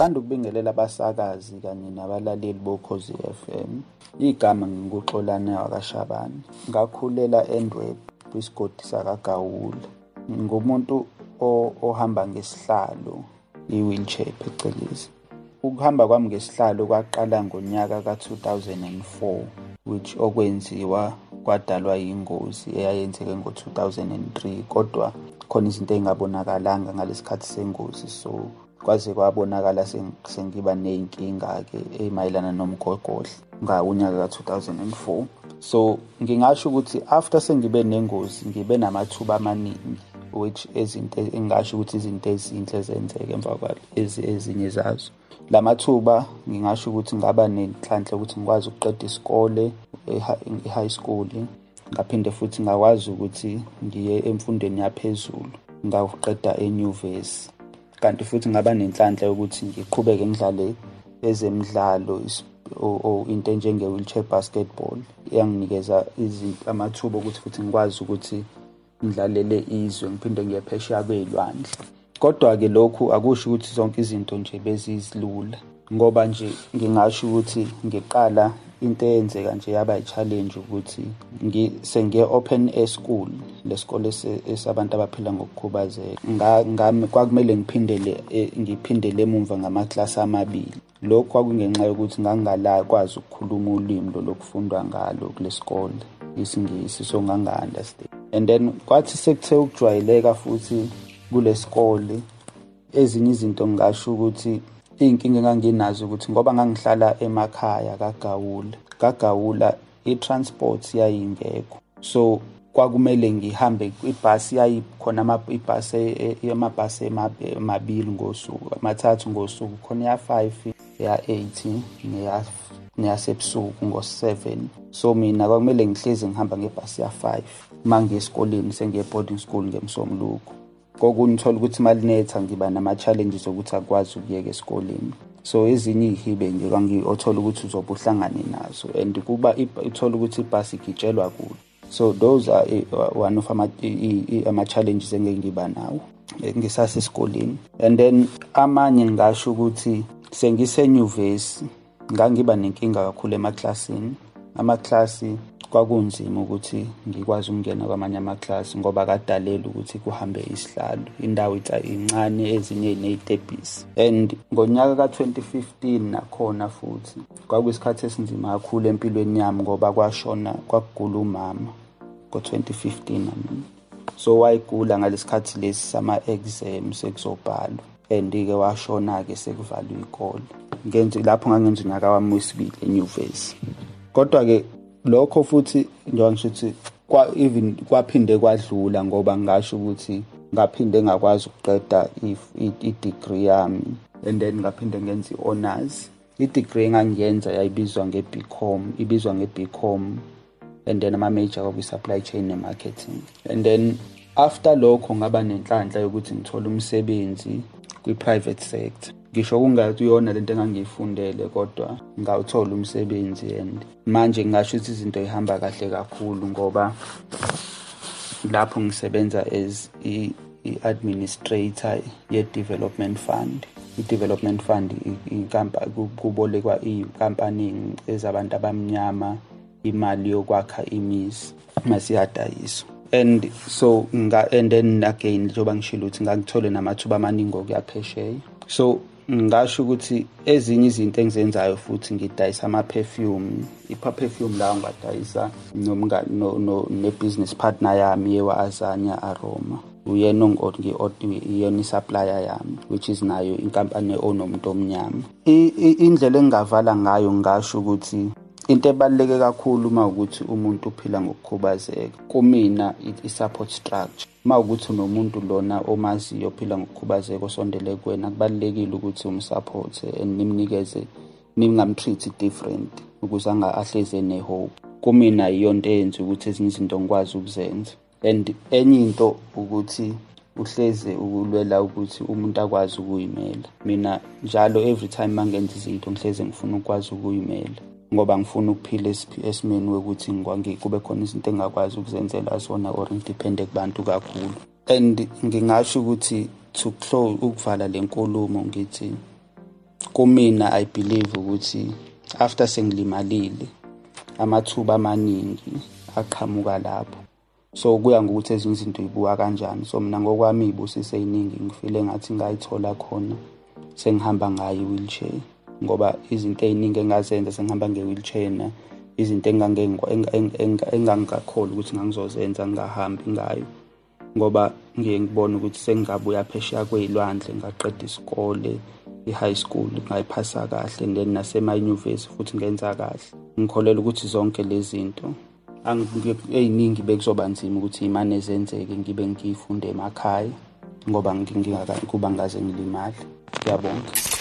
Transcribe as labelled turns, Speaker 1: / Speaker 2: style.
Speaker 1: Ngithanda ukubingelela abasakazi kanye nabalaleli bokhozi FM. Igama ngingukuxolani wakashabani. Ngakhulela eNdwebe kwisigodi sakagawula. Ngumuntu ohamba ngesihlalo i-wheelchair phecelezi. Ukuhamba kwami ngesihlalo kwaqala ngonyaka ka-2004 which okwenziwa kwadalwa yingozi eyayenzeke ngo-2003 kodwa khona izinto ey'ngabonakalanga ngalesi sengozi. So kwaze kwabonakala sengiba ney'nkinga-ke ey'mayelana nomgogodla ngawunyaka ka-2004 so ngingasho ukuthi after sengibe nengozi ngibe namathuba amaningi which ezinto engingasho ukuthi izinto ezinhle zenzeka emva kwalo ezinye zazo. La mathuba ngingasho ukuthi ngaba nenhlanhla ukuthi ngikwazi ukuqeda isikole e-high school ngaphinde futhi ngakwazi ukuthi ngiye emfundweni yaphezulu ngawuqeda enyuvesi. Kanti futhi ngaba nenhlanhla yokuthi ngiqhubeke ngidlale ezemidlalo into enjenge-wheelchair basketball. Yanginikeza amathuba okuthi futhi ngikwazi ukuthi ngidlalele izwe ngiphinde ngiye phesheya kwey'lwandle. Kodwa-ke lokhu akusho ukuthi zonke izinto nje bezizilula ngoba nje ngingasho ukuthi ngiqala into eyenzeka nje yaba i-challenge ukuthi sengiye-open air school lesikole esabantu abaphila ngokukhubazeka. Kwakumele ngiphindele e, ngiphindele emumva ngamaklasi amabili. Lokhu kwakungenxa yokuthi ngangingakwazi ukukhuluma ulimi lokufundwa ngalo kulesikole isingisi so nganga-understand and then kwathi sekuthe ukujwayeleka futhi kulesikole. Ezinye izinto ngingasho ukuthi iy'nkinga enganginazo ukuthi ngoba ngangihlala emakhaya kaGawula kaGawula i-transport yayingekho. So kwakumele ngihambe ibhasi yayikhona ibhasi amabhasi amabili ngosuku amathathu ngosuku khona ya-five ya-eight neyasebusuku ngo-seven. So mina kwakumele ngihlezi ngihamba ngebhasi ya-five uma ngiye esikoleni sengiye boarding school ngemsomluko. Kokunye uthola ukuthi uma linetha ngiba nama-challenges okuthi akwazi ukuyeka esikoleni. So ezinye iy'hibe nje othola ukuthi uzobe uhlangane nazo and kuba uthola ukuthi ibhasi igitshelwa kude so those are one of ama-challenges engeke ngiba nawo ngisasesikoleni. And then amanye ngingasho ukuthi sengisenyuvesi ngangiba nenkinga kakhulu emaklasini amaklasi kwakunzima ukuthi ngikwazi ukungena kwamanye amaklasi ngoba kadalela ukuthi kuhambe isihlalo. Indawo incane ezinye ney'tebhisi and ngonyaka ka-2015 nakhona futhi kwakuyisikhathi esinzima kakhulu empilweni yami ngoba kwashona kwakugula umama ngo-2015 so wayegula ngalesikhathi lesi sama-exam sekuzobhalwa and-ke washona-ke sekuvalwe ngenze lapho ngangenza unyaka wami wesibili enyuvesi. Kodwa-ke lokho futhi njengoba ngisho ukuthi kwa even kwaphinde kwadlula ngoba ngasho ukuthi ngaphinde ngakwazi ukuqeda i-degree yami. And then ngaphinde ngenza i-honors i-degree engangiyenza yayibizwa nge-bcom ibizwa nge-bcom and then ama-major kwakuyi-supply chain ne-marketing. And then after lokho ngaba nenhlanhla yokuthi ngithole umsebenzi kwi-private sector. Ngisho kungathi uyona lento engangiyifundele kodwa ngawuthola umsebenzi and manje ngingasho ukuthi izinto ihamba kahle kakhulu ngoba lapho ngisebenza as i-administrator ye-development fund. I-development fund kubolekwa iy'nkampani ezabantu abamnyama imali yokwakha imizi masiyadayiswa and so and then again njengoba ngishilo ukuthi ngangithole namathuba amaningi okuya phesheya so ngasho ukuthi ezinye izinto engizenzayo futhi ngidayisa ama-perfume ipa-perfume lawo ngadayisa ne-business partner yami yewa-azania aroma. Uyena iyona i-supplier yami which is nayo inkampani onomuntu omnyama indlela engingavala ngayo ngasho ukuthi into ebaluleke kakhulu uma ukuthi umuntu uphila ngokukhubazeka kumina i-support structure. Uma ukuthi unomuntu lona omaziyo ophila ngokukhubazeka osondele kuwena kubalulekile ukuthi umsupport and nimnikeze ningamtreat different ukuze ahleze ene-hope. Kumina iyo nto eyenza ukuthi ezinye izinto ngikwazi ukuzenza. And enye into ukuthi uhleze ukulwela ukuthi umuntu akwazi ukuyimela. Mina njalo every time mangenza izinto ngihleze ngifuna ukwazi ukuyimela. Ngoba ngifuna ukuphila esimeni wokuthi kube khona izinto engakwazi ukuzenzela zona or ngidepende kubantu kakhulu. And ngingasho ukuthi to close ukuvala le nkulumo ngithi kumina i believe ukuthi after sengilimalile amathuba amaningi aqhamuka lapho. So kuya ngokuthi ezinye izinto yibuka kanjani. So mina ngokwami iy'busiso ey'ningi ngifile engathi ngayithola khona sengihamba ngayo i-wheelchair. Ngoba izinto ey'ningi engazenza sengihamba nge-wheelchair na izinto engangikakholi ukuthi ngangizozenza ngingahambi ngayo. Ngoba ngiye ngibone ukuthi sengingabuya phesheya kwey'lwandle ngaqeda isikole i-high school ngayiphasa kahle then nasemanyuvesi futhi ngenza kahle. Ngikholela ukuthi zonke lezi zinto ey'ningi bekuzoba nzima ukuthi iy'mane zenzeke ngibe ngifunde emakhaya ngoba kuba ngaze ngilimale. Ngiyabonga.